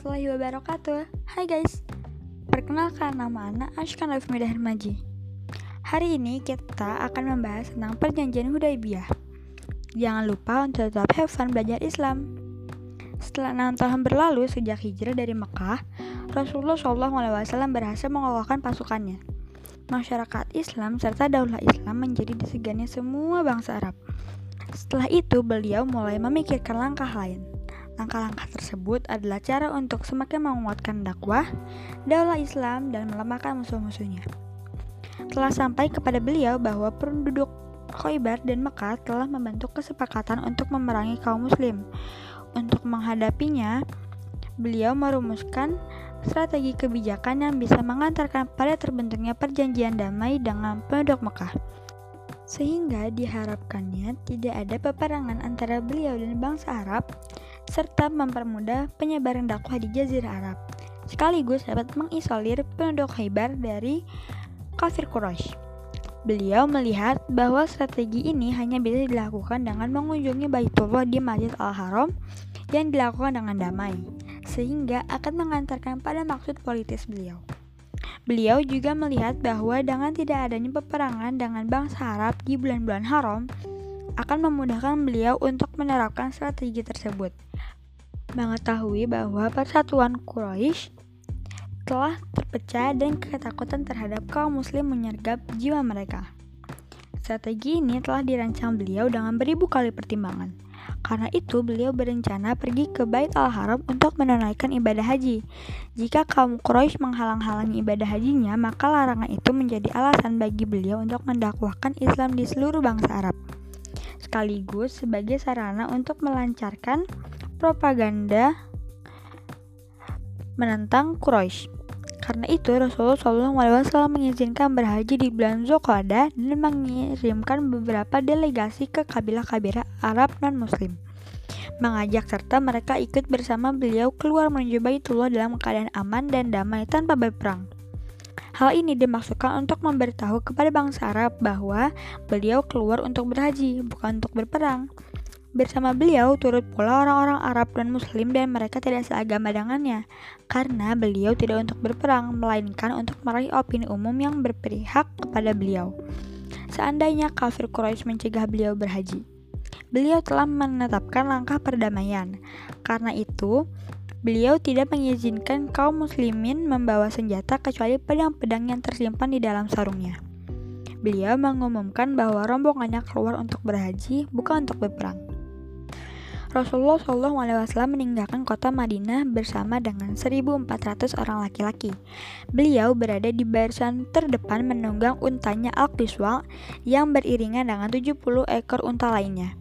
warahmatullahi wabarakatuh. Hai guys Perkenalkan nama anak Ashkan Rafmida Hermaji. Hari ini kita akan membahas tentang perjanjian Hudaybiyah. Jangan lupa untuk tetap have fun belajar Islam. Setelah enam tahun berlalu sejak hijrah dari Mekah Rasulullah SAW berhasil mengokohkan pasukannya. Masyarakat Islam serta daulah Islam menjadi disegani semua bangsa Arab. Setelah itu, beliau mulai memikirkan langkah lain. Langkah-langkah tersebut adalah cara untuk semakin menguatkan dakwah, daulah Islam, dan melemahkan musuh-musuhnya. Telah sampai kepada beliau bahwa penduduk Khaybar dan Mekah telah membentuk kesepakatan untuk memerangi kaum muslim. Untuk menghadapinya, beliau merumuskan strategi kebijakan yang bisa mengantarkan pada terbentuknya perjanjian damai dengan penduduk Mekah sehingga diharapkannya tidak ada peperangan antara beliau dan bangsa Arab serta mempermudah penyebaran dakwah di Jazirah Arab sekaligus dapat mengisolir penduduk Khaybar dari kafir Quraisy. Beliau melihat bahwa strategi ini hanya bisa dilakukan dengan mengunjungi Baitullah di Masjid Al-Haram yang dilakukan dengan damai, sehingga akan mengantarkan pada maksud politis beliau. Beliau juga melihat bahwa dengan tidak adanya peperangan dengan bangsa Arab di bulan-bulan haram akan memudahkan beliau untuk menerapkan strategi tersebut. Mengetahui bahwa persatuan Quraisy telah terpecah dan ketakutan terhadap kaum muslim menyergap jiwa mereka. Strategi ini telah dirancang beliau dengan beribu kali pertimbangan. Karena itu, beliau berencana pergi ke Bait al-Haram untuk menunaikan ibadah haji. Jika kaum Quraisy menghalang-halangi ibadah hajinya, maka larangan itu menjadi alasan bagi beliau untuk mendakwahkan Islam di seluruh bangsa Arab. Sekaligus sebagai sarana untuk melancarkan propaganda menentang Quraisy. Karena itu Rasulullah SAW mengizinkan berhaji di bulan Zulqa'dah dan mengirimkan beberapa delegasi ke kabilah-kabilah Arab non-Muslim. Mengajak serta mereka ikut bersama beliau keluar menuju Baitullah dalam keadaan aman dan damai tanpa berperang. Hal ini dimaksudkan untuk memberitahu kepada bangsa Arab bahwa beliau keluar untuk berhaji, bukan untuk berperang. Bersama beliau turut pula orang-orang Arab dan Muslim dan mereka tidak seagama dengannya, karena beliau tidak untuk berperang, melainkan untuk meraih opini umum yang berpihak kepada beliau. Seandainya kafir Quraisy mencegah beliau berhaji, beliau telah menetapkan langkah perdamaian. Karena itu, beliau tidak mengizinkan kaum muslimin membawa senjata kecuali pedang-pedang yang tersimpan di dalam sarungnya. Beliau mengumumkan bahwa rombongannya keluar untuk berhaji, bukan untuk berperang. Rasulullah SAW meninggalkan kota Madinah bersama dengan 1.400 orang laki-laki. Beliau berada di barisan terdepan menunggang untanya Al-Qiswa yang beriringan dengan 70 ekor unta lainnya.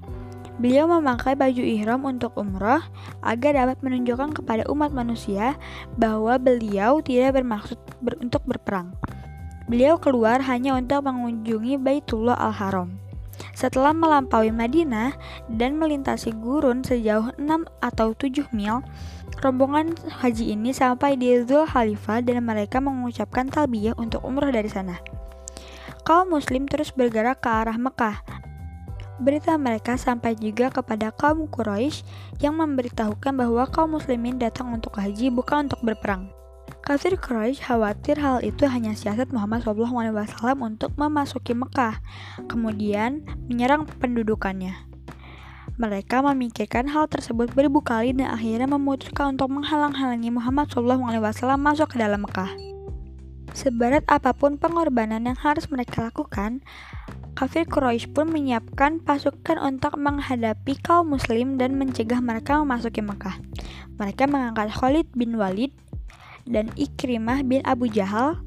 Beliau memakai baju ihram untuk umrah agar dapat menunjukkan kepada umat manusia bahwa beliau tidak bermaksud ber untuk berperang. Beliau keluar hanya untuk mengunjungi Baitullah Al-Haram. Setelah melampaui Madinah dan melintasi gurun sejauh 6 atau 7 mil, rombongan haji ini sampai di Zul Khalifah dan mereka mengucapkan talbiyah untuk umrah dari sana. Kaum muslim terus bergerak ke arah Mekah. Berita mereka sampai juga kepada kaum Quraisy yang memberitahukan bahwa kaum muslimin datang untuk haji bukan untuk berperang. Kafir Quraisy khawatir hal itu hanya siasat Muhammad SAW untuk memasuki Mekah, kemudian menyerang pendudukannya. Mereka memikirkan hal tersebut beribu kali dan akhirnya memutuskan untuk menghalang-halangi Muhammad SAW masuk ke dalam Mekah. Seberat apa pun pengorbanan yang harus mereka lakukan, kafir Quraisy pun menyiapkan pasukan untuk menghadapi kaum muslim dan mencegah mereka memasuki Mekah. Mereka mengangkat Khalid bin Walid dan Ikrimah bin Abu Jahal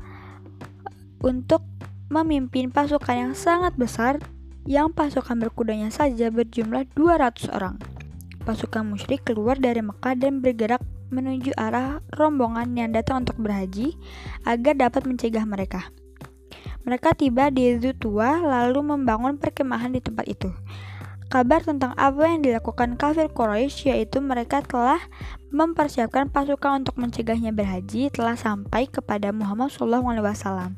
untuk memimpin pasukan yang sangat besar yang pasukan berkudanya saja berjumlah 200 orang. Pasukan musyrik keluar dari Mekah dan bergerak menuju arah rombongan yang datang untuk berhaji agar dapat mencegah mereka. Mereka tiba di Zutua lalu membangun perkemahan di tempat itu. Kabar tentang apa yang dilakukan kafir Quraisy yaitu mereka telah mempersiapkan pasukan untuk mencegahnya berhaji telah sampai kepada Muhammad SAW.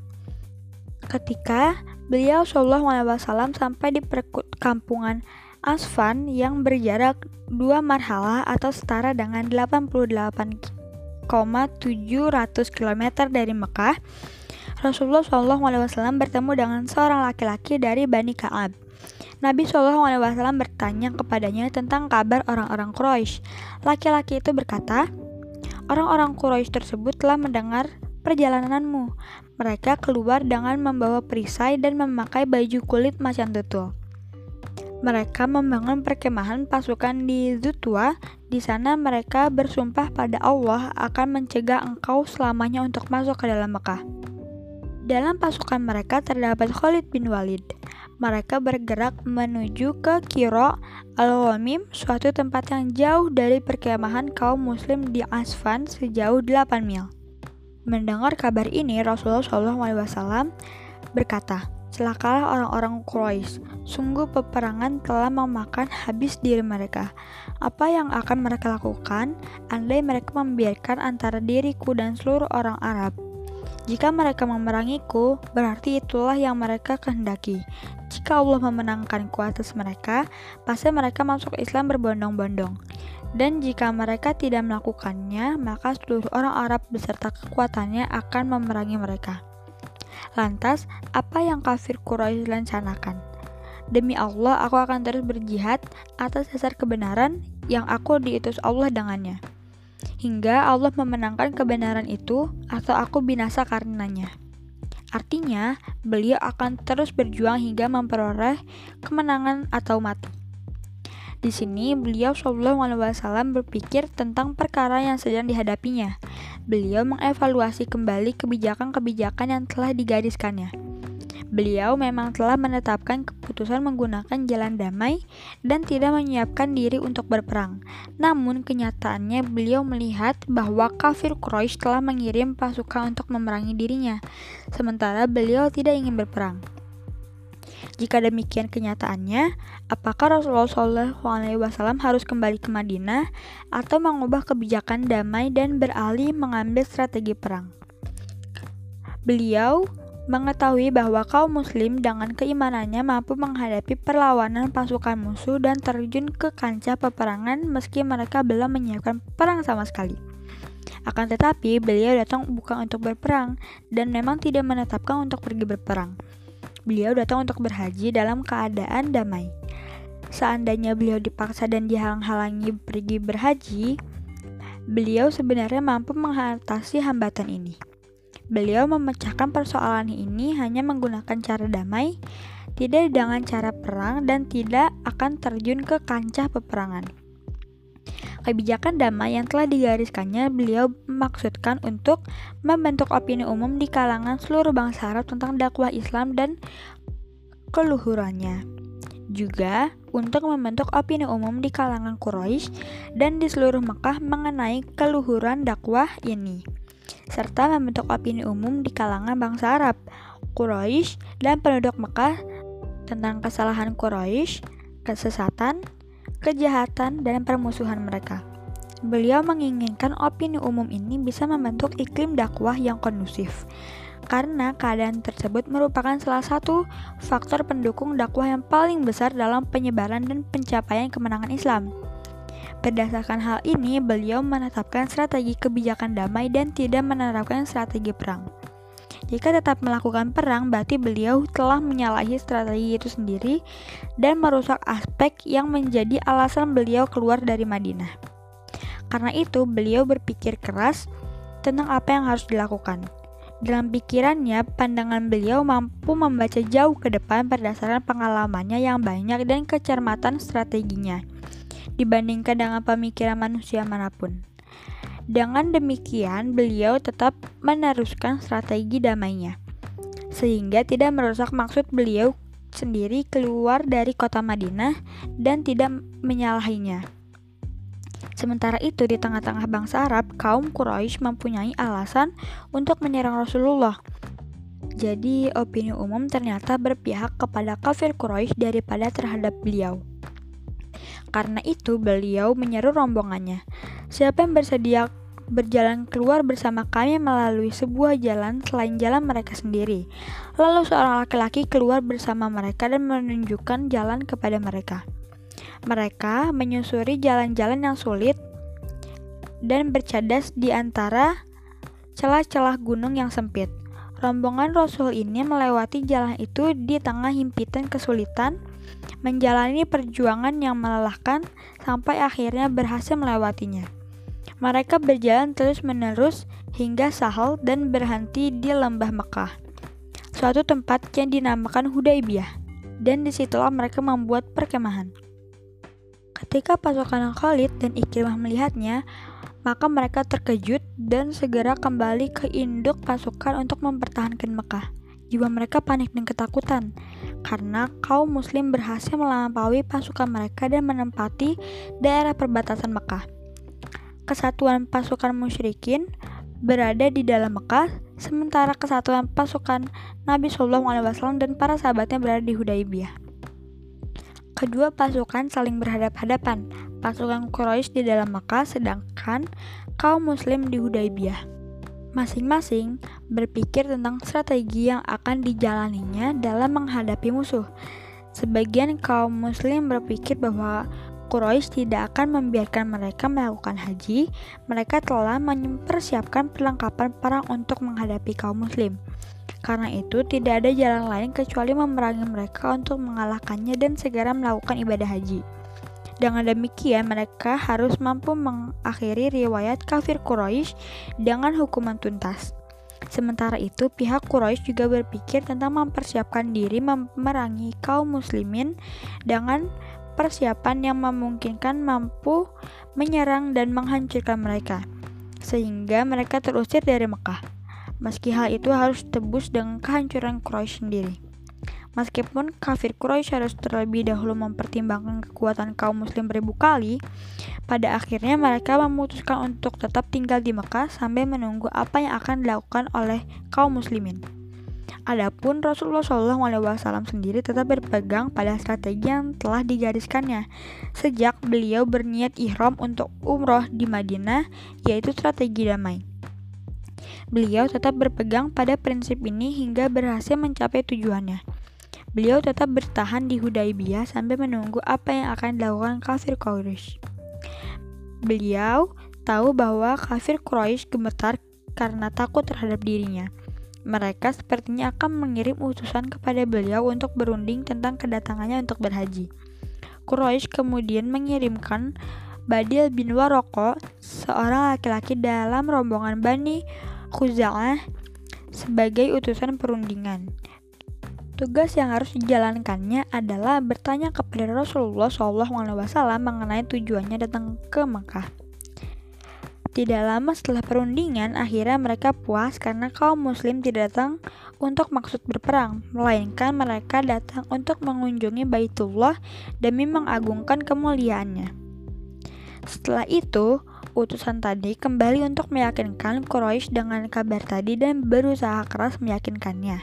Ketika beliau SAW sampai di perkampungan Asfan yang berjarak dua marhalah atau setara dengan 88 km dari Mekah, Rasulullah SAW bertemu dengan seorang laki-laki dari Bani Ka'ab. Nabi SAW bertanya kepadanya tentang kabar orang-orang Quraisy. Laki-laki itu berkata, Orang-orang Quraisy tersebut telah mendengar perjalananmu. Mereka keluar dengan membawa perisai dan memakai baju kulit macan tutul. Mereka membangun perkemahan pasukan di Zutwa. Di sana mereka bersumpah pada Allah akan mencegah engkau selamanya untuk masuk ke dalam Mekah. Dalam pasukan mereka terdapat Khalid bin Walid. Mereka bergerak menuju ke Kiro Al-Wamim, suatu tempat yang jauh dari perkemahan kaum muslim di Asfan sejauh 8 mil. Mendengar kabar ini, Rasulullah SAW berkata, Celakalah orang-orang Quraisy. Sungguh peperangan telah memakan habis diri mereka. Apa yang akan mereka lakukan andai mereka membiarkan antara diriku dan seluruh orang Arab? Jika mereka memerangiku, berarti itulah yang mereka kehendaki. Jika Allah memenangkan atas mereka, pasti mereka masuk Islam berbondong-bondong. Dan jika mereka tidak melakukannya, maka seluruh orang Arab beserta kekuatannya akan memerangi mereka. Lantas, apa yang kafir Quraisy lancanakan? Demi Allah, aku akan terus berjihad atas dasar kebenaran yang aku diutus Allah dengannya hingga Allah memenangkan kebenaran itu atau aku binasa karenanya. Artinya, beliau akan terus berjuang hingga memperoleh kemenangan atau mati. Di sini, beliau Shallallahu Alaihi Wasallam berpikir tentang perkara yang sedang dihadapinya. Beliau mengevaluasi kembali kebijakan-kebijakan yang telah digariskannya. Beliau memang telah menetapkan keputusan menggunakan jalan damai dan tidak menyiapkan diri untuk berperang. Namun kenyataannya beliau melihat bahwa kafir Quraisy telah mengirim pasukan untuk memerangi dirinya, sementara beliau tidak ingin berperang. Jika demikian kenyataannya, apakah Rasulullah SAW harus kembali ke Madinah atau mengubah kebijakan damai dan beralih mengambil strategi perang? Beliau mengetahui bahwa kaum muslim dengan keimanannya mampu menghadapi perlawanan pasukan musuh dan terjun ke kancah peperangan meski mereka belum menyiapkan perang sama sekali. Akan tetapi, beliau datang bukan untuk berperang dan memang tidak menetapkan untuk pergi berperang. Beliau datang untuk berhaji dalam keadaan damai. Seandainya beliau dipaksa dan dihalang-halangi pergi berhaji, beliau sebenarnya mampu mengatasi hambatan ini. Beliau memecahkan persoalan ini hanya menggunakan cara damai, tidak dengan cara perang, dan tidak akan terjun ke kancah peperangan. Kebijakan damai yang telah digariskannya beliau maksudkan untuk membentuk opini umum di kalangan seluruh bangsa Arab tentang dakwah Islam dan keluhurannya. Juga untuk membentuk opini umum di kalangan Quraisy dan di seluruh Mekah mengenai keluhuran dakwah ini serta membentuk opini umum di kalangan bangsa Arab, Quraisy, dan penduduk Mekah tentang kesalahan Quraisy, kesesatan, kejahatan, dan permusuhan mereka. Beliau menginginkan opini umum ini bisa membentuk iklim dakwah yang kondusif, karena keadaan tersebut merupakan salah satu faktor pendukung dakwah yang paling besar dalam penyebaran dan pencapaian kemenangan Islam. Berdasarkan hal ini, beliau menetapkan strategi kebijakan damai dan tidak menerapkan strategi perang. Jika tetap melakukan perang, berarti beliau telah menyalahi strategi itu sendiri dan merusak aspek yang menjadi alasan beliau keluar dari Madinah. Karena itu, beliau berpikir keras tentang apa yang harus dilakukan. Dalam pikirannya, pandangan beliau mampu membaca jauh ke depan berdasarkan pengalamannya yang banyak dan kecermatan strateginya dibandingkan dengan pemikiran manusia mana pun. Dengan demikian, beliau tetap meneruskan strategi damainya, sehingga tidak merusak maksud beliau sendiri keluar dari kota Madinah dan tidak menyalahinya. Sementara itu, di tengah-tengah bangsa Arab, kaum Quraisy mempunyai alasan untuk menyerang Rasulullah. Jadi, opini umum ternyata berpihak kepada kafir Quraisy daripada terhadap beliau. Karena itu, beliau menyeru rombongannya, "Siapa yang bersedia berjalan keluar bersama kami melalui sebuah jalan selain jalan mereka sendiri?" Lalu seorang laki-laki keluar bersama mereka dan menunjukkan jalan kepada mereka. Mereka menyusuri jalan-jalan yang sulit dan bercadas di antara celah-celah gunung yang sempit. Rombongan Rasul ini melewati jalan itu di tengah himpitan kesulitan, menjalani perjuangan yang melelahkan sampai akhirnya berhasil melewatinya. Mereka berjalan terus-menerus hingga Sahel dan berhenti di lembah Mekah, suatu tempat yang dinamakan Hudaybiyah, dan di situlah mereka membuat perkemahan. Ketika pasukan Khalid dan Ikrimah melihatnya, maka mereka terkejut dan segera kembali ke induk pasukan untuk mempertahankan Mekah. Jiwa mereka panik dan ketakutan karena kaum muslim berhasil melampaui pasukan mereka dan menempati daerah perbatasan Mekah. Kesatuan pasukan musyrikin berada di dalam Mekah, sementara kesatuan pasukan Nabi Shallallahu Alaihi Wasallam dan para sahabatnya berada di Hudaybiyah. Kedua pasukan saling berhadap-hadapan, pasukan Quraisy di dalam Makkah sedangkan kaum muslim di Hudaybiyah. Masing-masing berpikir tentang strategi yang akan dijalaninya dalam menghadapi musuh. Sebagian kaum muslim berpikir bahwa Quraisy tidak akan membiarkan mereka melakukan haji, mereka telah mempersiapkan perlengkapan perang untuk menghadapi kaum muslim. Karena itu, tidak ada jalan lain kecuali memerangi mereka untuk mengalahkannya dan segera melakukan ibadah haji. Dengan demikian, mereka harus mampu mengakhiri riwayat kafir Quraisy dengan hukuman tuntas. Sementara itu, pihak Quraisy juga berpikir tentang mempersiapkan diri memerangi kaum muslimin dengan persiapan yang memungkinkan mampu menyerang dan menghancurkan mereka, sehingga mereka terusir dari Mekah meski hal itu harus tebus dengan kehancuran Quraisy sendiri. Meskipun kafir Quraisy harus terlebih dahulu mempertimbangkan kekuatan kaum muslim beribu kali, pada akhirnya mereka memutuskan untuk tetap tinggal di Mekah sambil menunggu apa yang akan dilakukan oleh kaum muslimin. Adapun Rasulullah SAW sendiri tetap berpegang pada strategi yang telah digariskannya sejak beliau berniat ihram untuk umroh di Madinah, yaitu strategi damai. Beliau tetap berpegang pada prinsip ini hingga berhasil mencapai tujuannya. Beliau tetap bertahan di Hudaybiyah sambil menunggu apa yang akan dilakukan kafir Quraisy. Beliau tahu bahwa kafir Quraisy gemetar karena takut terhadap dirinya. Mereka sepertinya akan mengirim utusan kepada beliau untuk berunding tentang kedatangannya untuk berhaji. Quraisy kemudian mengirimkan Badil bin Waroko, seorang laki-laki dalam rombongan Bani Khuza'ah sebagai utusan perundingan. Tugas yang harus dijalankannya adalah bertanya kepada Rasulullah SAW mengenai tujuannya datang ke Mekah. Tidak lama setelah perundingan, akhirnya mereka puas karena kaum muslim tidak datang untuk maksud berperang, melainkan mereka datang untuk mengunjungi Baitullah demi mengagungkan kemuliaannya. Setelah itu, utusan tadi kembali untuk meyakinkan Quraisy dengan kabar tadi dan berusaha keras meyakinkannya.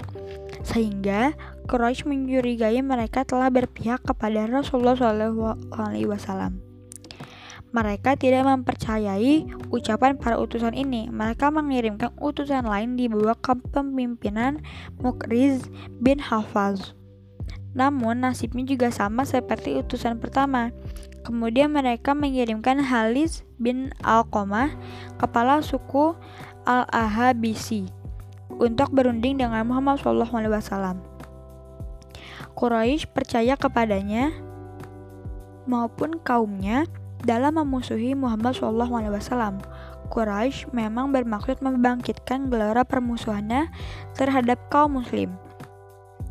Sehingga Quraisy mencurigai mereka telah berpihak kepada Rasulullah SAW. Mereka tidak mempercayai ucapan para utusan ini. Mereka mengirimkan utusan lain di bawah kepemimpinan Mukriz bin Hafaz. Namun nasibnya juga sama seperti utusan pertama. Kemudian mereka mengirimkan Halis bin Al-Qamah, kepala suku Al-Ahabisi, untuk berunding dengan Muhammad SAW. Quraisy percaya kepadanya maupun kaumnya dalam memusuhi Muhammad SAW. Quraisy memang bermaksud membangkitkan gelora permusuhannya terhadap kaum muslim.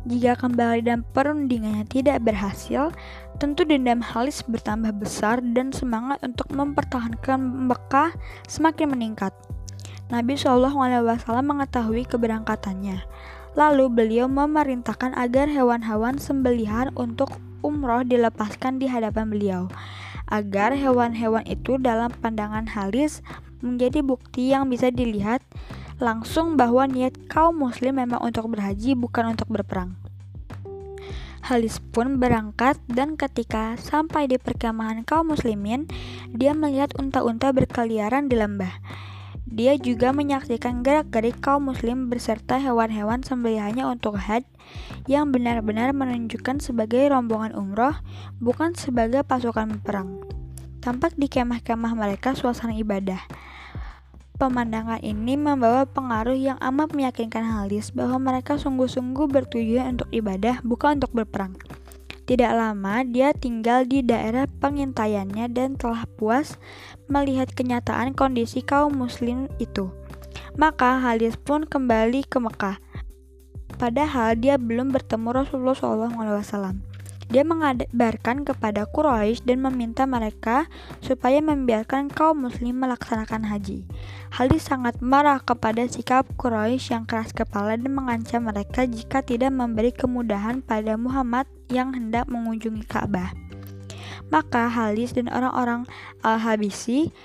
Jika kembali dan perundingannya tidak berhasil, tentu dendam Halis bertambah besar dan semangat untuk mempertahankan Mekah semakin meningkat. Nabi Shallallahu Alaihi Wasallam mengetahui keberangkatannya. Lalu beliau memerintahkan agar hewan-hewan sembelihan untuk umroh dilepaskan di hadapan beliau, agar hewan-hewan itu dalam pandangan Halis menjadi bukti yang bisa dilihat langsung bahwa niat kaum muslim memang untuk berhaji bukan untuk berperang. Halis pun berangkat dan ketika sampai di perkemahan kaum muslimin, dia melihat unta-unta berkeliaran di lembah. Dia juga menyaksikan gerak-gerik kaum muslim beserta hewan-hewan sembelihannya untuk had yang benar-benar menunjukkan sebagai rombongan umroh, bukan sebagai pasukan perang. tampak di kemah-kemah mereka suasana ibadah. Pemandangan ini membawa pengaruh yang amat meyakinkan Halis bahwa mereka sungguh-sungguh bertujuan untuk ibadah, bukan untuk berperang. Tidak lama, dia tinggal di daerah pengintaiannya dan telah puas melihat kenyataan kondisi kaum muslim itu. Maka Halis pun kembali ke Mekah. Padahal dia belum bertemu Rasulullah SAW. Dia mengabarkan kepada Quraisy dan meminta mereka supaya membiarkan kaum muslim melaksanakan haji. Halis sangat marah kepada sikap Quraisy yang keras kepala dan mengancam mereka jika tidak memberi kemudahan pada Muhammad yang hendak mengunjungi Ka'bah. Maka Halis dan orang-orang Al-Habisi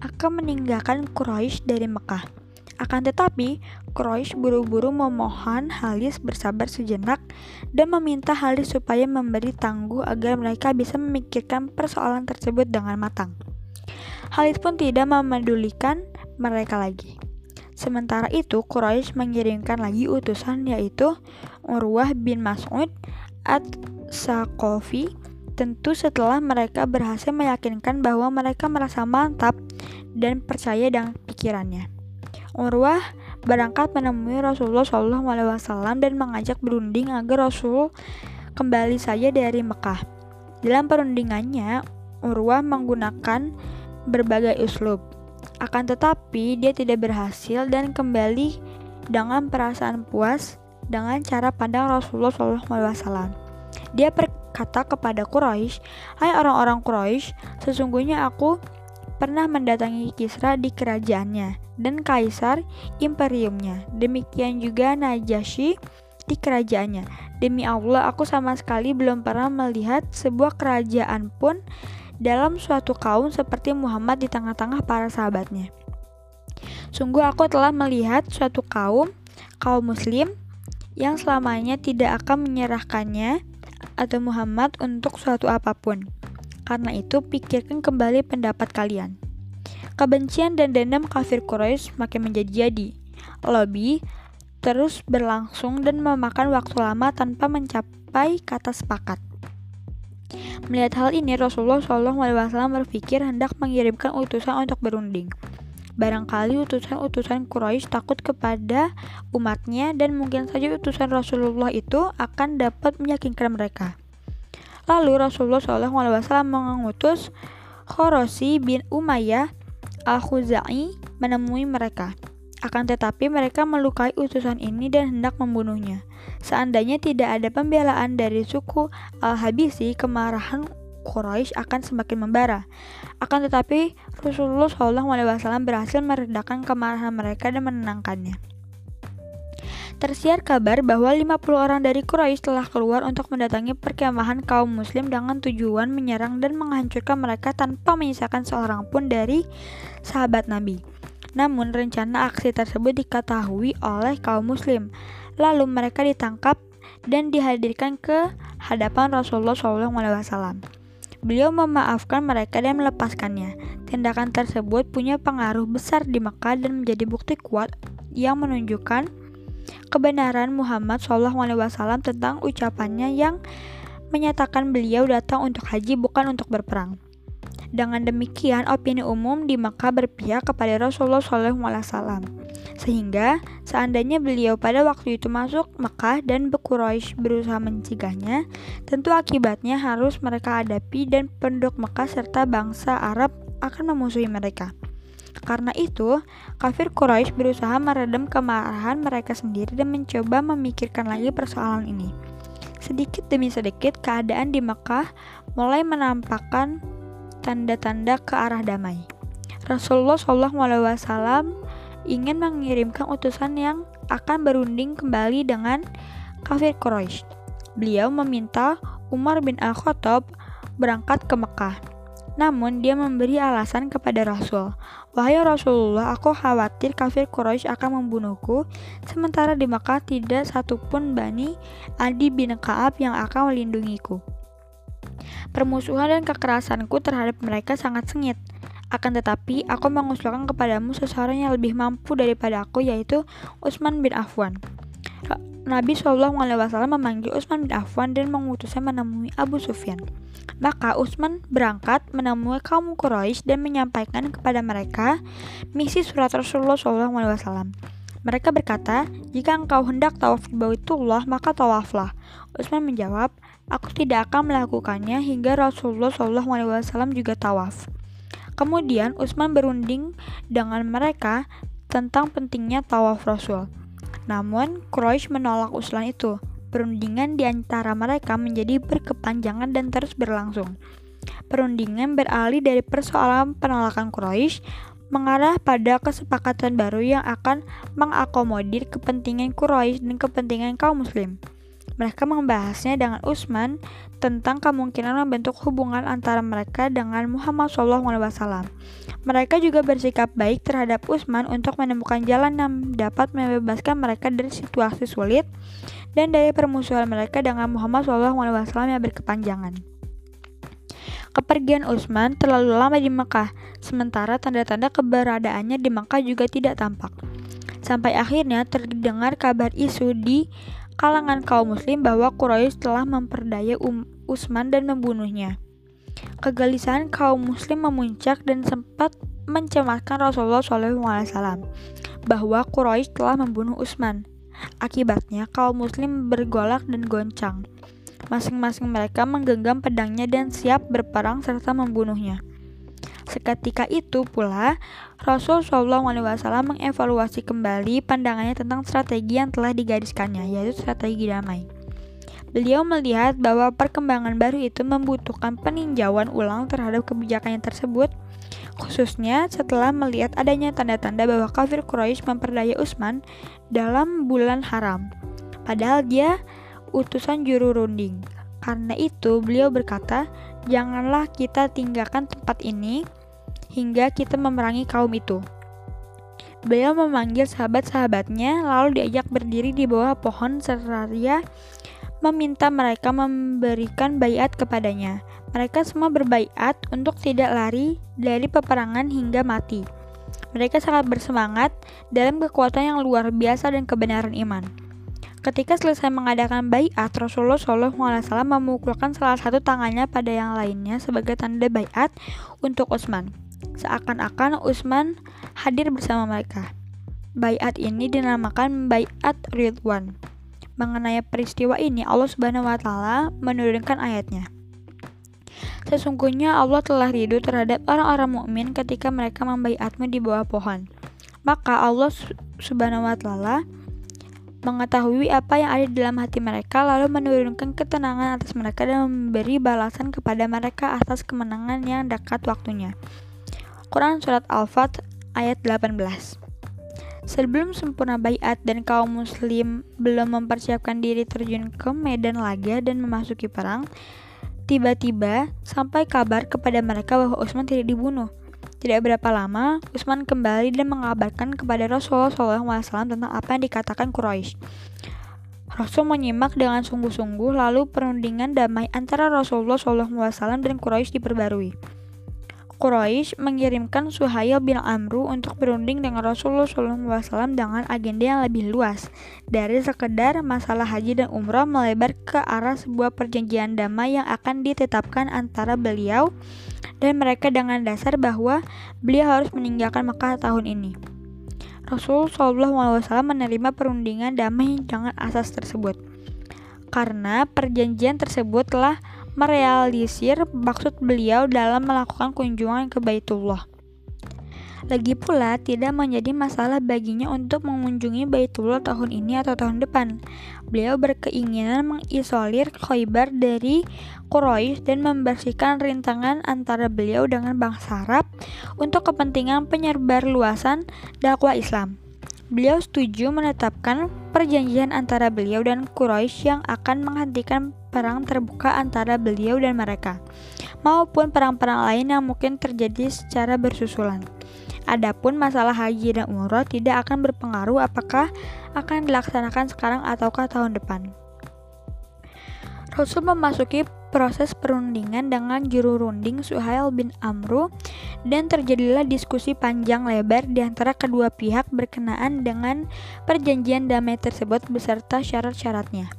akan meninggalkan Quraisy dari Mekah. Akan tetapi, Quraisy buru-buru memohon Halis bersabar sejenak dan meminta Halis supaya memberi tangguh agar mereka bisa memikirkan persoalan tersebut dengan matang. Halis pun tidak memedulikan mereka lagi. Sementara itu, Quraisy mengirimkan lagi utusan yaitu Urwah bin Mas'ud at-Saqafi tentu setelah mereka berhasil meyakinkan bahwa mereka merasa mantap dan percaya dengan pikirannya. Urwah berangkat menemui Rasulullah SAW dan mengajak berunding agar Rasul kembali saja dari Mekah. Dalam perundingannya, Urwah menggunakan berbagai uslub. Akan tetapi, dia tidak berhasil dan kembali dengan perasaan puas dengan cara pandang Rasulullah SAW. Dia berkata kepada Quraisy, "Hai orang-orang Quraisy, sesungguhnya aku pernah mendatangi Kisra di kerajaannya dan kaisar imperiumnya. Demikian juga Najasyi di kerajaannya. Demi Allah, aku sama sekali belum pernah melihat sebuah kerajaan pun dalam suatu kaum seperti Muhammad di tengah-tengah para sahabatnya. Sungguh aku telah melihat suatu kaum, kaum muslim, yang selamanya tidak akan menyerahkannya atau Muhammad untuk suatu apa pun. Karena itu, pikirkan kembali pendapat kalian. Kebencian dan dendam kafir Quraisy makin menjadi-jadi. Lobby terus berlangsung dan memakan waktu lama tanpa mencapai kata sepakat. Melihat hal ini, Rasulullah SAW berpikir hendak mengirimkan utusan untuk berunding. Barangkali utusan-utusan Quraisy takut kepada umatnya dan mungkin saja utusan Rasulullah itu akan dapat meyakinkan mereka. Lalu Rasulullah SAW mengutus Khorosi bin Umayyah al-Khuzai menemui mereka. Akan tetapi mereka melukai utusan ini dan hendak membunuhnya. Seandainya tidak ada pembelaan dari suku Al-Habisi, kemarahan Quraisy akan semakin membara. Akan tetapi Rasulullah SAW berhasil meredakan kemarahan mereka dan menenangkannya. Tersiar kabar bahwa 50 orang dari Quraisy telah keluar untuk mendatangi perkemahan kaum muslim dengan tujuan menyerang dan menghancurkan mereka tanpa menyisakan seorang pun dari sahabat Nabi. Namun rencana aksi tersebut diketahui oleh kaum muslim. Lalu mereka ditangkap dan dihadirkan ke hadapan Rasulullah SAW. Beliau memaafkan mereka dan melepaskannya. Tindakan tersebut punya pengaruh besar di Mekah dan menjadi bukti kuat yang menunjukkan kebenaran Muhammad SAW tentang ucapannya yang menyatakan beliau datang untuk haji bukan untuk berperang. Dengan demikian, opini umum di Makkah berpihak kepada Rasulullah SAW. Sehingga, seandainya beliau pada waktu itu masuk Makkah dan Quraisy berusaha mencegahnya, tentu akibatnya harus mereka hadapi dan penduduk Makkah serta bangsa Arab akan memusuhi mereka. Karena itu, kafir Quraisy berusaha meredam kemarahan mereka sendiri dan mencoba memikirkan lagi persoalan ini. Sedikit demi sedikit, keadaan di Mekah mulai menampakkan tanda-tanda ke arah damai. Rasulullah SAW ingin mengirimkan utusan yang akan berunding kembali dengan kafir Quraisy. Beliau meminta Umar bin Al-Khattab berangkat ke Mekah. Namun dia memberi alasan kepada Rasul, Wahai Rasulullah, aku khawatir kafir Quraisy akan membunuhku, sementara di Makkah tidak satupun Bani Adi bin Ka'ab yang akan melindungiku. Permusuhan dan kekerasanku terhadap mereka sangat sengit. Akan tetapi, aku mengusulkan kepadamu seseorang yang lebih mampu daripada aku, yaitu Utsman bin Affan. Nabi Shallallahu Alaihi Wasallam memanggil Utsman bin Affan dan mengutusnya menemui Abu Sufyan. Maka Utsman berangkat menemui kaum Quraisy dan menyampaikan kepada mereka misi surat Rasulullah Shallallahu Alaihi Wasallam. Mereka berkata, jika engkau hendak tawaf di Baitullah, maka tawaflah. Utsman menjawab, aku tidak akan melakukannya hingga Rasulullah Shallallahu Alaihi Wasallam juga tawaf. Kemudian Utsman berunding dengan mereka tentang pentingnya tawaf Rasul. Namun, Quraisy menolak usulan itu. Perundingan di antara mereka menjadi berkepanjangan dan terus berlangsung. Perundingan beralih dari persoalan penolakan Quraisy mengarah pada kesepakatan baru yang akan mengakomodir kepentingan Quraisy dan kepentingan kaum muslim. Mereka membahasnya dengan Utsman tentang kemungkinan membentuk hubungan antara mereka dengan Muhammad SAW. Mereka juga bersikap baik terhadap Utsman untuk menemukan jalan yang dapat membebaskan mereka dari situasi sulit dan dari permusuhan mereka dengan Muhammad SAW yang berkepanjangan. Kepergian Utsman terlalu lama di Mekah, sementara tanda-tanda keberadaannya di Mekah juga tidak tampak. Sampai akhirnya terdengar kabar isu di kalangan kaum muslim bahwa Quraisy telah memperdaya um Utsman dan membunuhnya. Kegelisahan kaum muslim memuncak dan sempat mencemaskan Rasulullah SAW bahwa Quraisy telah membunuh Utsman. Akibatnya kaum muslim bergolak dan goncang. Masing-masing mereka menggenggam pedangnya dan siap berperang serta membunuhnya. Seketika itu pula, Rasul Shallallahu Alaihi Wasallam mengevaluasi kembali pandangannya tentang strategi yang telah digariskannya, yaitu strategi damai. Beliau melihat bahwa perkembangan baru itu membutuhkan peninjauan ulang terhadap kebijakannya tersebut, khususnya setelah melihat adanya tanda-tanda bahwa kafir Quraisy memperdaya Utsman dalam bulan haram. Padahal dia utusan juru runding. Karena itu, beliau berkata, Janganlah kita tinggalkan tempat ini hingga kita memerangi kaum itu. Beliau memanggil sahabat-sahabatnya, lalu diajak berdiri di bawah pohon seraya meminta mereka memberikan bayat kepadanya. Mereka semua berbaiat untuk tidak lari dari peperangan hingga mati. Mereka sangat bersemangat dalam kekuatan yang luar biasa dan kebenaran iman. Ketika selesai mengadakan bayat, Rasulullah SAW memukulkan salah satu tangannya pada yang lainnya sebagai tanda bayat untuk Utsman. Seakan-akan Utsman hadir bersama mereka. Bayat ini dinamakan Bayat Ridwan. Mengenai peristiwa ini, Allah Subhanahu wa taala menurunkan ayatnya. Sesungguhnya Allah telah ridho terhadap orang-orang mukmin ketika mereka membayatmu di bawah pohon. Maka Allah Subhanahu wa taala mengetahui apa yang ada dalam hati mereka, lalu menurunkan ketenangan atas mereka dan memberi balasan kepada mereka atas kemenangan yang dekat waktunya. Quran Surat Al-Fat ayat 18 Sebelum sempurna bayat dan kaum muslim belum mempersiapkan diri terjun ke medan laga dan memasuki perang, tiba-tiba sampai kabar kepada mereka bahwa Utsman tidak dibunuh. Tidak berapa lama, Utsman kembali dan mengabarkan kepada Rasulullah SAW tentang apa yang dikatakan Quraisy. Rasul menyimak dengan sungguh-sungguh, lalu perundingan damai antara Rasulullah SAW dan Quraisy diperbarui. Quraisy mengirimkan Suhail bin Amru untuk berunding dengan Rasulullah SAW dengan agenda yang lebih luas dari sekedar masalah haji dan umrah melebar ke arah sebuah perjanjian damai yang akan ditetapkan antara beliau dan mereka dengan dasar bahwa beliau harus meninggalkan Mekah tahun ini. Rasul SAW menerima perundingan damai dengan asas tersebut. Karena perjanjian tersebut telah merealisir maksud beliau dalam melakukan kunjungan ke Baitullah. Lagi pula, tidak menjadi masalah baginya untuk mengunjungi Baitullah tahun ini atau tahun depan. Beliau berkeinginan mengisolir Khaybar dari Quraisy dan membersihkan rintangan antara beliau dengan bangsa Arab untuk kepentingan penyebarluasan dakwah Islam. Beliau setuju menetapkan perjanjian antara beliau dan Quraisy yang akan menghentikan perang terbuka antara beliau dan mereka, maupun perang-perang lain yang mungkin terjadi secara bersusulan. Adapun masalah haji dan umroh tidak akan berpengaruh apakah akan dilaksanakan sekarang ataukah tahun depan. Rasul memasuki proses perundingan dengan juru runding Suhail bin Amru dan terjadilah diskusi panjang lebar di antara kedua pihak berkenaan dengan perjanjian damai tersebut beserta syarat-syaratnya.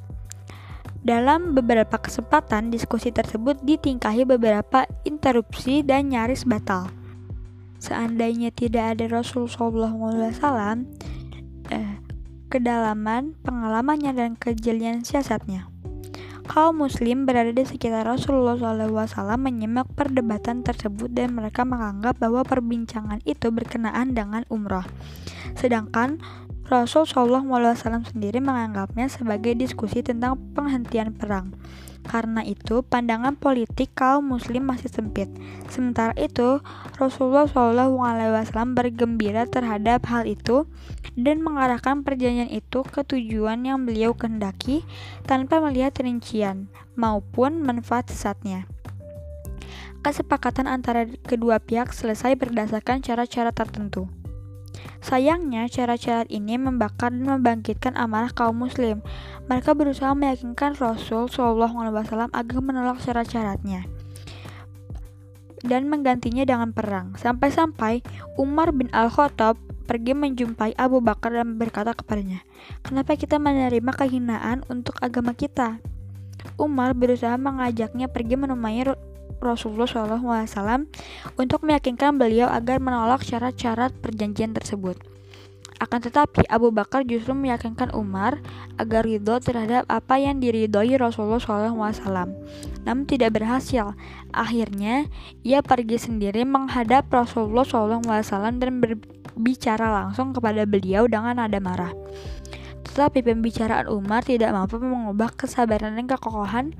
Dalam beberapa kesempatan, diskusi tersebut ditingkahi beberapa interupsi dan nyaris batal. Seandainya tidak ada Rasul SAW, eh, kedalaman pengalamannya dan kejelian siasatnya. Kaum muslim berada di sekitar Rasulullah SAW menyimak perdebatan tersebut dan mereka menganggap bahwa perbincangan itu berkenaan dengan umrah. Sedangkan Rasul Shallallahu Alaihi Wasallam sendiri menganggapnya sebagai diskusi tentang penghentian perang. Karena itu, pandangan politik kaum muslim masih sempit. Sementara itu, Rasulullah Wasallam bergembira terhadap hal itu dan mengarahkan perjanjian itu ke tujuan yang beliau kehendaki tanpa melihat rincian maupun manfaat sesatnya. Kesepakatan antara kedua pihak selesai berdasarkan cara-cara tertentu. Sayangnya, cara-cara ini membakar dan membangkitkan amarah kaum muslim. Mereka berusaha meyakinkan Rasul SAW agar menolak syarat-syaratnya dan menggantinya dengan perang. Sampai-sampai Umar bin Al-Khattab pergi menjumpai Abu Bakar dan berkata kepadanya, "Kenapa kita menerima kehinaan untuk agama kita?" Umar berusaha mengajaknya pergi menemui Rasulullah SAW untuk meyakinkan beliau agar menolak syarat-syarat perjanjian tersebut. Akan tetapi Abu Bakar justru meyakinkan Umar agar ridho terhadap apa yang diridhoi Rasulullah SAW. Namun tidak berhasil. Akhirnya ia pergi sendiri menghadap Rasulullah SAW dan berbicara langsung kepada beliau dengan nada marah. Tetapi pembicaraan Umar tidak mampu mengubah kesabaran dan kekokohan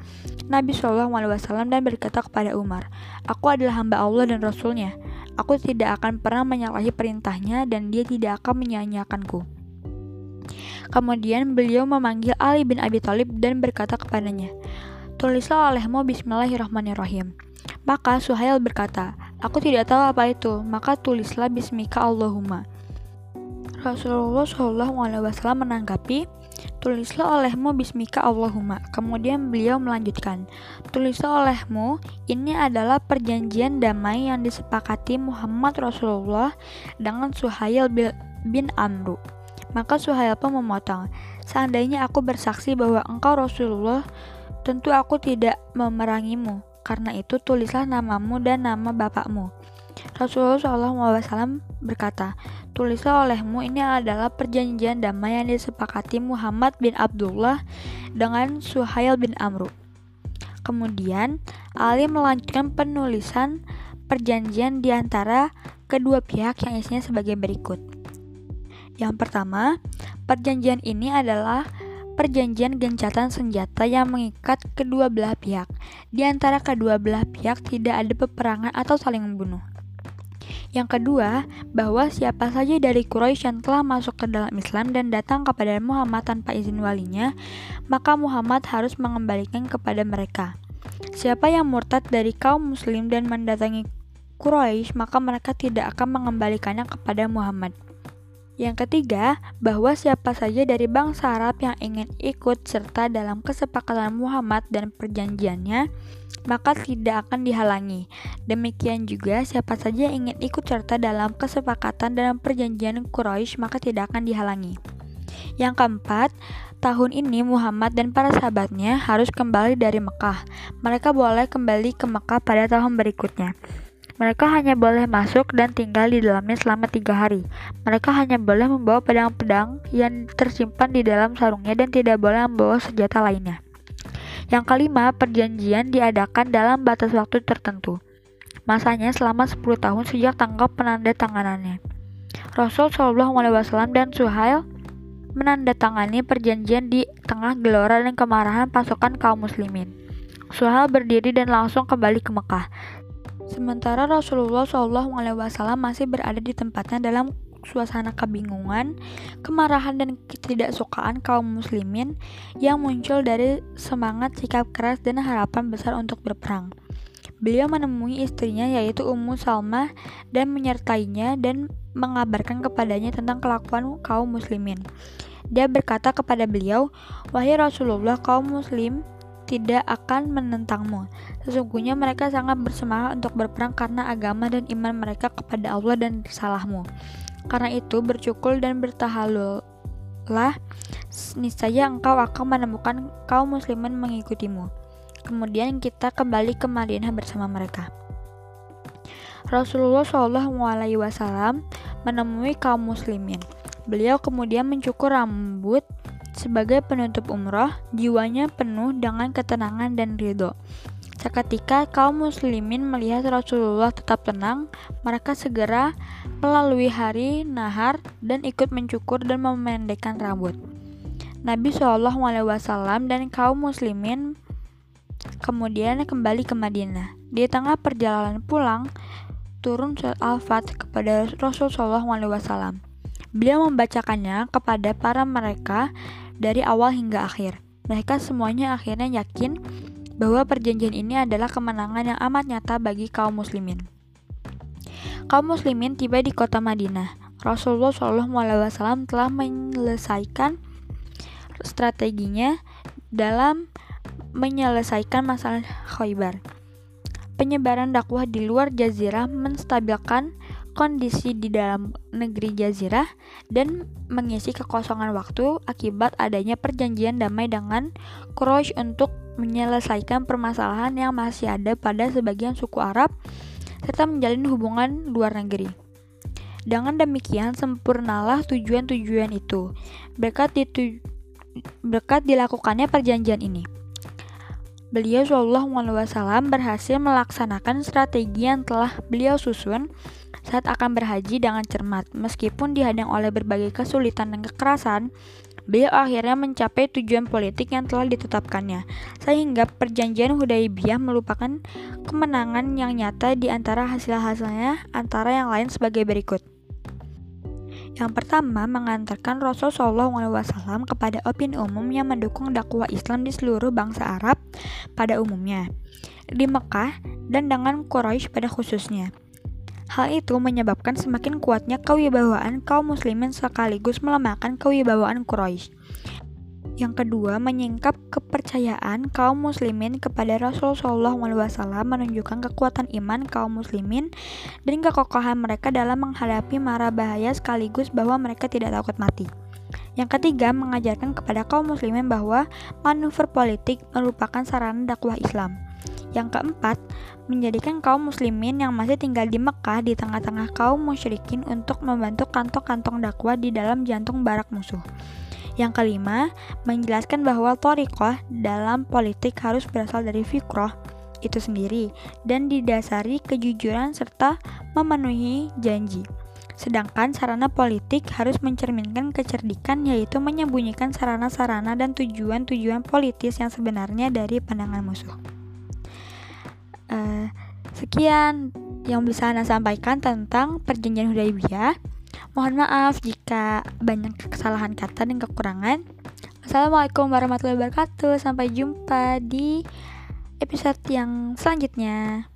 Nabi Shallallahu Alaihi Wasallam dan berkata kepada Umar, Aku adalah hamba Allah dan Rasulnya. Aku tidak akan pernah menyalahi perintahnya dan dia tidak akan menyanyiakanku. Kemudian beliau memanggil Ali bin Abi Thalib dan berkata kepadanya, Tulislah olehmu Bismillahirrahmanirrahim. Maka Suhail berkata, Aku tidak tahu apa itu, maka tulislah Bismika Allahumma. Rasulullah Shallallahu Alaihi Wasallam menanggapi, tulislah olehmu Bismika Allahumma. Kemudian beliau melanjutkan, tulislah olehmu ini adalah perjanjian damai yang disepakati Muhammad Rasulullah dengan Suhail bin Amru. Maka Suhail pun memotong, seandainya aku bersaksi bahwa engkau Rasulullah, tentu aku tidak memerangimu. Karena itu tulislah namamu dan nama bapakmu. Rasulullah SAW berkata, Tulislah olehmu ini adalah perjanjian damai yang disepakati Muhammad bin Abdullah dengan Suhail bin Amru. Kemudian, Ali melanjutkan penulisan perjanjian di antara kedua pihak yang isinya sebagai berikut. Yang pertama, perjanjian ini adalah perjanjian gencatan senjata yang mengikat kedua belah pihak. Di antara kedua belah pihak tidak ada peperangan atau saling membunuh. Yang kedua, bahwa siapa saja dari Quraisy yang telah masuk ke dalam Islam dan datang kepada Muhammad tanpa izin walinya, maka Muhammad harus mengembalikan kepada mereka. Siapa yang murtad dari kaum muslim dan mendatangi Quraisy, maka mereka tidak akan mengembalikannya kepada Muhammad. Yang ketiga, bahwa siapa saja dari bangsa Arab yang ingin ikut serta dalam kesepakatan Muhammad dan perjanjiannya, maka tidak akan dihalangi. Demikian juga siapa saja yang ingin ikut serta dalam kesepakatan dalam perjanjian Quraisy, maka tidak akan dihalangi. Yang keempat, tahun ini Muhammad dan para sahabatnya harus kembali dari Mekah. Mereka boleh kembali ke Mekah pada tahun berikutnya. Mereka hanya boleh masuk dan tinggal di dalamnya selama tiga hari. Mereka hanya boleh membawa pedang-pedang yang tersimpan di dalam sarungnya dan tidak boleh membawa senjata lainnya. Yang kelima, perjanjian diadakan dalam batas waktu tertentu. Masanya selama 10 tahun sejak tanggal penanda tanganannya. Rasul Shallallahu Alaihi Wasallam dan Suhail menandatangani perjanjian di tengah gelora dan kemarahan pasukan kaum muslimin. Suhail berdiri dan langsung kembali ke Mekah. Sementara Rasulullah SAW masih berada di tempatnya dalam suasana kebingungan, kemarahan dan ketidaksukaan kaum muslimin yang muncul dari semangat sikap keras dan harapan besar untuk berperang. Beliau menemui istrinya yaitu Ummu Salmah dan menyertainya dan mengabarkan kepadanya tentang kelakuan kaum muslimin. Dia berkata kepada beliau, "Wahai Rasulullah, kaum muslim tidak akan menentangmu. Sesungguhnya mereka sangat bersemangat untuk berperang karena agama dan iman mereka kepada Allah dan salahmu. Karena itu bercukul dan bertahalullah niscaya engkau akan menemukan kaum muslimin mengikutimu. Kemudian kita kembali ke Madinah bersama mereka. Rasulullah Shallallahu Alaihi Wasallam menemui kaum muslimin. Beliau kemudian mencukur rambut sebagai penutup umroh, jiwanya penuh dengan ketenangan dan ridho. Seketika kaum muslimin melihat Rasulullah tetap tenang, mereka segera melalui hari nahar dan ikut mencukur dan memendekkan rambut. Nabi Shallallahu Alaihi Wasallam dan kaum muslimin kemudian kembali ke Madinah. Di tengah perjalanan pulang, turun surat Al-Fat kepada Rasul Shallallahu Alaihi Wasallam. Beliau membacakannya kepada para mereka dari awal hingga akhir. Mereka semuanya akhirnya yakin bahwa perjanjian ini adalah kemenangan yang amat nyata bagi kaum muslimin. Kaum muslimin tiba di kota Madinah. Rasulullah Shallallahu Alaihi Wasallam telah menyelesaikan strateginya dalam menyelesaikan masalah Khaybar penyebaran dakwah di luar jazirah menstabilkan kondisi di dalam negeri jazirah dan mengisi kekosongan waktu akibat adanya perjanjian damai dengan Quraisy untuk menyelesaikan permasalahan yang masih ada pada sebagian suku Arab serta menjalin hubungan luar negeri. Dengan demikian sempurnalah tujuan-tujuan itu. Berkat, berkat dilakukannya perjanjian ini beliau Shallallahu Alaihi Wasallam berhasil melaksanakan strategi yang telah beliau susun saat akan berhaji dengan cermat. Meskipun dihadang oleh berbagai kesulitan dan kekerasan, beliau akhirnya mencapai tujuan politik yang telah ditetapkannya, sehingga perjanjian Hudaybiyah merupakan kemenangan yang nyata di antara hasil-hasilnya antara yang lain sebagai berikut. Yang pertama, mengantarkan Rasul Wasallam kepada opini umum yang mendukung dakwah Islam di seluruh bangsa Arab pada umumnya, di Mekah dan dengan Quraisy pada khususnya. Hal itu menyebabkan semakin kuatnya kewibawaan kaum muslimin sekaligus melemahkan kewibawaan Quraisy. Yang kedua, menyingkap kepercayaan kaum muslimin kepada Rasul Shallallahu menunjukkan kekuatan iman kaum muslimin dan kekokohan mereka dalam menghadapi mara bahaya sekaligus bahwa mereka tidak takut mati. Yang ketiga, mengajarkan kepada kaum muslimin bahwa manuver politik merupakan sarana dakwah Islam. Yang keempat, menjadikan kaum muslimin yang masih tinggal di Mekah di tengah-tengah kaum musyrikin untuk membantu kantong-kantong dakwah di dalam jantung barak musuh. Yang kelima, menjelaskan bahwa torikoh dalam politik harus berasal dari fikroh itu sendiri dan didasari kejujuran serta memenuhi janji. Sedangkan sarana politik harus mencerminkan kecerdikan yaitu menyembunyikan sarana-sarana dan tujuan-tujuan politis yang sebenarnya dari pandangan musuh. Uh, sekian yang bisa Anda sampaikan tentang perjanjian Hudaybiyah. Mohon maaf jika banyak kesalahan kata dan kekurangan. Assalamualaikum warahmatullahi wabarakatuh. Sampai jumpa di episode yang selanjutnya.